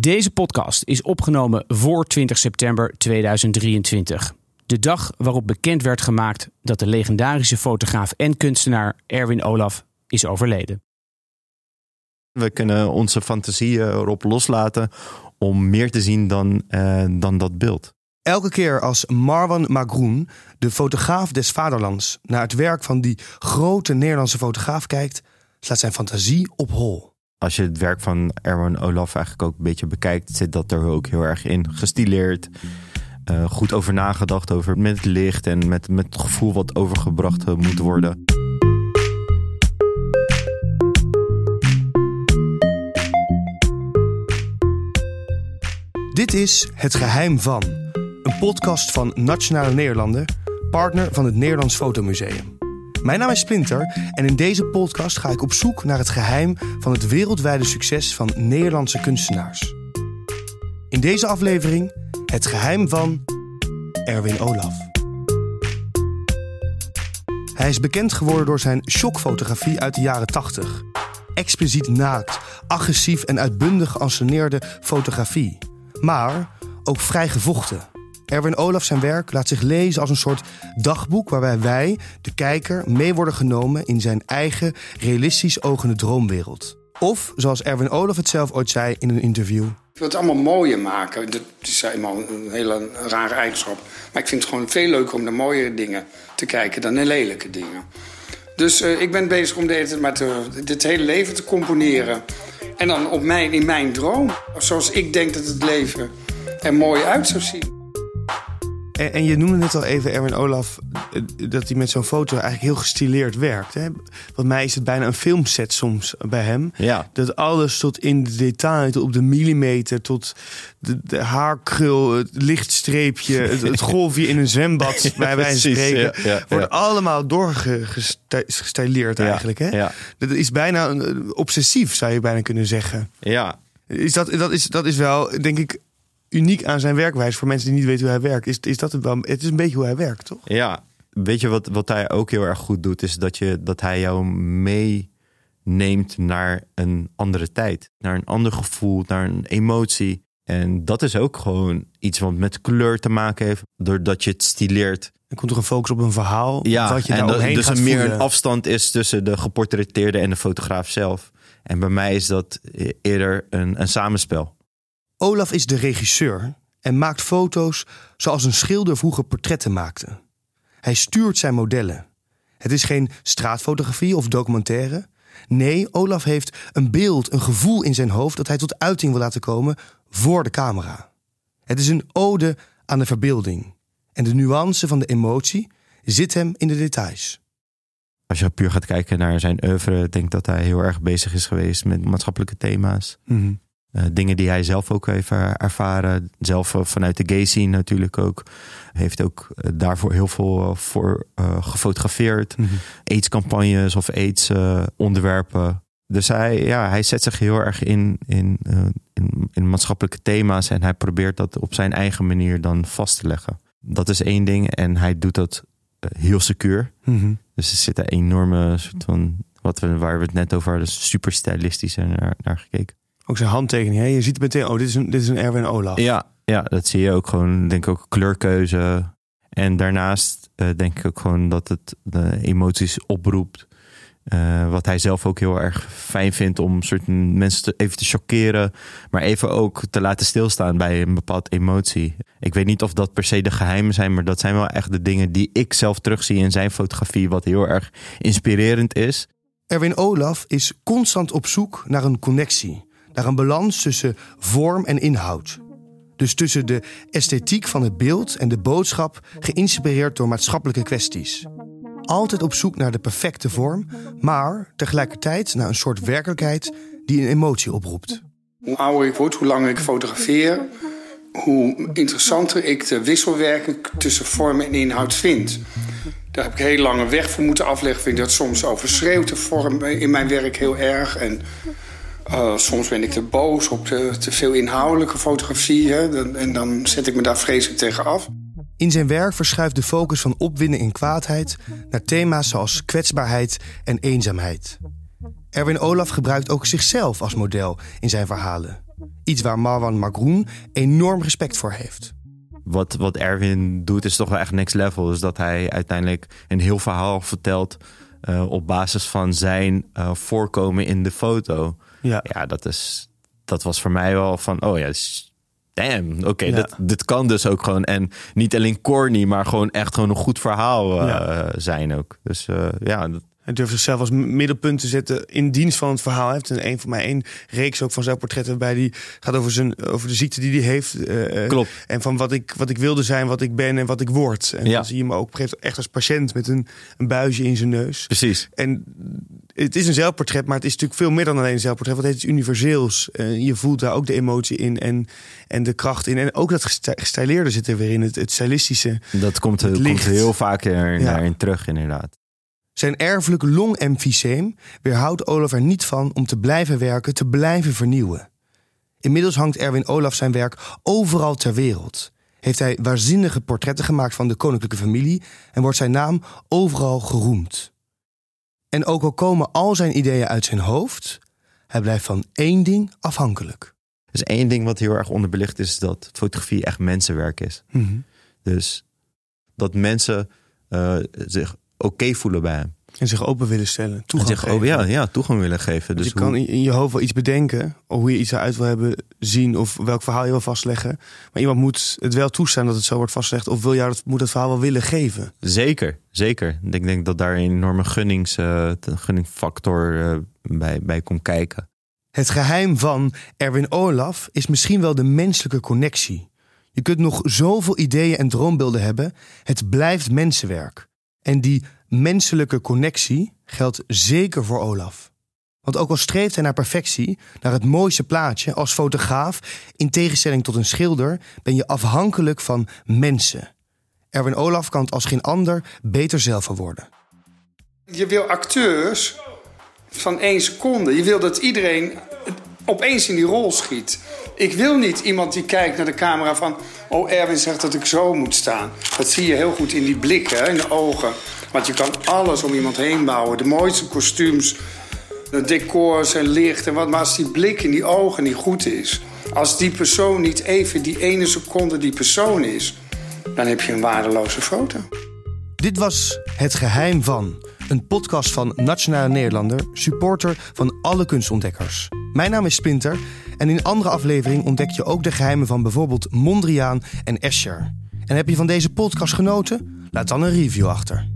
Deze podcast is opgenomen voor 20 september 2023. De dag waarop bekend werd gemaakt dat de legendarische fotograaf en kunstenaar Erwin Olaf is overleden. We kunnen onze fantasie erop loslaten om meer te zien dan, uh, dan dat beeld. Elke keer als Marwan Magroen, de fotograaf des vaderlands, naar het werk van die grote Nederlandse fotograaf kijkt, slaat zijn fantasie op hol. Als je het werk van Erwin Olaf eigenlijk ook een beetje bekijkt, zit dat er ook heel erg in gestileerd. Uh, goed over nagedacht over met licht en met, met het gevoel wat overgebracht moet worden. Dit is Het Geheim van, een podcast van Nationale Nederlanden, partner van het Nederlands Fotomuseum. Mijn naam is Splinter en in deze podcast ga ik op zoek naar het geheim van het wereldwijde succes van Nederlandse kunstenaars. In deze aflevering het geheim van Erwin Olaf. Hij is bekend geworden door zijn shockfotografie uit de jaren 80. Expliciet naakt, agressief en uitbundig geanceneerde fotografie. Maar ook vrij gevochten. Erwin Olaf zijn werk laat zich lezen als een soort dagboek waarbij wij, de kijker, mee worden genomen in zijn eigen realistisch ogende droomwereld. Of, zoals Erwin Olaf het zelf ooit zei in een interview. Ik wil het allemaal mooier maken. Dat is eenmaal een hele rare eigenschap. Maar ik vind het gewoon veel leuker om de mooie dingen te kijken dan de lelijke dingen. Dus uh, ik ben bezig om dit, met dit hele leven te componeren. En dan op mijn, in mijn droom. Zoals ik denk dat het leven er mooi uit zou zien. En, en, je noemde net al even Erwin Olaf eh, dat hij met zo'n foto eigenlijk heel gestileerd werkt. Hè? Want mij is het bijna een filmset soms bij hem. Ja. Dat alles tot in de detail, tot op de millimeter, tot de, de haarkrul, het lichtstreepje, het, golfje in een zwembad, bij wijze van spreken, ja, wordt allemaal doorgestileerd eigenlijk. Hè? Dat is bijna obsessief, zou je bijna kunnen zeggen. Ja. Is dat, dat, is, dat is wel, denk ik, uniek aan zijn werkwijze voor mensen die niet weten hoe hij werkt. Is, is dat het wel? Het is een beetje hoe hij werkt, toch? Ja, weet je wat, wat hij ook heel erg goed doet, is dat, je, dat hij jou meeneemt naar een andere tijd, naar een ander gevoel, naar een emotie. En dat is ook gewoon iets wat met kleur te maken heeft, doordat je het stileert. Er komt toch een focus op een verhaal? Ja, wat je en dat, dus er meer een afstand is tussen de geportretteerde en de fotograaf zelf. En bij mij is dat eerder een, een samenspel. Olaf is de regisseur en maakt foto's zoals een schilder vroeger portretten maakte. Hij stuurt zijn modellen. Het is geen straatfotografie of documentaire. Nee, Olaf heeft een beeld, een gevoel in zijn hoofd dat hij tot uiting wil laten komen voor de camera. Het is een ode aan de verbeelding. En de nuance van de emotie zit hem in de details. Als je puur gaat kijken naar zijn oeuvre, denk ik dat hij heel erg bezig is geweest met maatschappelijke thema's. Mm uh, dingen die hij zelf ook heeft ervaren. Zelf uh, vanuit de gay scene natuurlijk ook. Heeft ook uh, daarvoor heel veel voor gefotografeerd. Mm -hmm. AIDS-campagnes of AIDS-onderwerpen. dus hij, ja, hij zet zich heel erg in, in, in, in maatschappelijke thema's. En hij probeert dat op zijn eigen manier dan vast te leggen. Dat is één ding. En hij doet dat heel secuur. Mm -hmm. Dus er zit een enorme soort van... Wat we, waar we het net over hadden, super stylistisch naar, naar gekeken. Ook zijn handtekening. Hè? Je ziet meteen, oh, dit is een, dit is een Erwin Olaf. Ja, ja, dat zie je ook gewoon. Denk ik ook kleurkeuze. En daarnaast uh, denk ik ook gewoon dat het de emoties oproept. Uh, wat hij zelf ook heel erg fijn vindt om soort mensen te, even te chockeren. Maar even ook te laten stilstaan bij een bepaald emotie. Ik weet niet of dat per se de geheimen zijn. Maar dat zijn wel echt de dingen die ik zelf terugzie in zijn fotografie. Wat heel erg inspirerend is. Erwin Olaf is constant op zoek naar een connectie naar een balans tussen vorm en inhoud. Dus tussen de esthetiek van het beeld en de boodschap, geïnspireerd door maatschappelijke kwesties. Altijd op zoek naar de perfecte vorm, maar tegelijkertijd naar een soort werkelijkheid die een emotie oproept. Hoe ouder ik word, hoe langer ik fotografeer, hoe interessanter ik de wisselwerking tussen vorm en inhoud vind. Daar heb ik heel lange weg voor moeten afleggen. Vind ik dat soms overschreeuwt de vorm in mijn werk heel erg. En uh, soms ben ik te boos op de, te veel inhoudelijke fotografie. Hè, en dan zet ik me daar vreselijk tegen af. In zijn werk verschuift de focus van opwinden in kwaadheid naar thema's zoals kwetsbaarheid en eenzaamheid. Erwin Olaf gebruikt ook zichzelf als model in zijn verhalen. Iets waar Marwan Magroen enorm respect voor heeft. Wat, wat Erwin doet is toch wel echt next level. Dus dat hij uiteindelijk een heel verhaal vertelt uh, op basis van zijn uh, voorkomen in de foto. Ja, Ja, dat, is, dat was voor mij wel van, oh ja, damn, oké, Ja. dit, dit kan dus ook gewoon. En niet alleen corny, maar gewoon echt gewoon een goed verhaal eh, Ja. zijn ook. Dus eh, ja, dat- Hij durft zichzelf als middelpunt te zetten in dienst van het verhaal. Heeft een, een van mij één reeks ook van zijn portretten bij die gaat over, zijn, over de ziekte die hij heeft. eh, eh, klopt. En van wat ik, wat ik wilde zijn, wat ik ben en wat ik word. En Ja. dan zie je hem ook op echt als patiënt met een, een buisje in zijn neus. Precies. En het is een zelfportret, maar het is natuurlijk veel meer dan alleen een zelfportret. Want het is universeels. Eh, je voelt daar ook de emotie in en, en de kracht in. En ook dat gestileerde zit er weer in. Het, het stylistische. Dat komt, Het komt heel vaak er, Ja. daarin terug, inderdaad. Zijn erfelijk longemfyseem weerhoudt Olaf er niet van om te blijven werken, te blijven vernieuwen. Inmiddels hangt Erwin Olaf zijn werk overal ter wereld. Heeft hij waanzinnige portretten gemaakt van de koninklijke familie en wordt zijn naam overal geroemd. En ook al komen al zijn ideeën uit zijn hoofd, hij blijft van één ding afhankelijk. Dus één ding wat heel erg onderbelicht is dat fotografie echt mensenwerk is. Dus dat mensen eh, zich oké voelen bij hem. En zich open willen stellen, En toegang zich geven. oh, ja, ja, toegang willen geven. Dus je kan hoe- in in je hoofd wel iets bedenken, of hoe je iets eruit wil hebben zien, of welk verhaal je wil vastleggen. Maar iemand moet het wel toestaan dat het zo wordt vastgelegd, of wil jou dat, moet het verhaal wel willen geven. Zeker, zeker. Ik denk dat daar een enorme gunnings, eh, gunningfactor eh, bij, bij komt kijken. Het geheim van Erwin Olaf is misschien wel de menselijke connectie. Je kunt nog zoveel ideeën en droombeelden hebben, het blijft mensenwerk. En die menselijke connectie geldt zeker voor Olaf. Want ook al streeft hij naar perfectie, naar het mooiste plaatje als fotograaf, in tegenstelling tot een schilder, ben je afhankelijk van mensen. Erwin Olaf kan het als geen ander beter zelf worden. Je wil acteurs van één seconde. Je wil dat iedereen opeens in die rol schiet. Ik wil niet iemand die kijkt naar de camera van... oh, Erwin zegt dat ik zo moet staan. Dat zie je heel goed in die blikken, hè, in de ogen. Want je kan alles om iemand heen bouwen. De mooiste kostuums, de decors en licht en wat. Maar als die blik in die ogen niet goed is... als die persoon niet even die ene seconde die persoon is... dan heb je een waardeloze foto. Dit was Het Geheim van, een podcast van Nationale Nederlander, supporter van alle kunstontdekkers. Mijn naam is Splinter en in andere aflevering ontdek je ook de geheimen van bijvoorbeeld Mondriaan en Escher. En heb je van deze podcast genoten? Laat dan een review achter.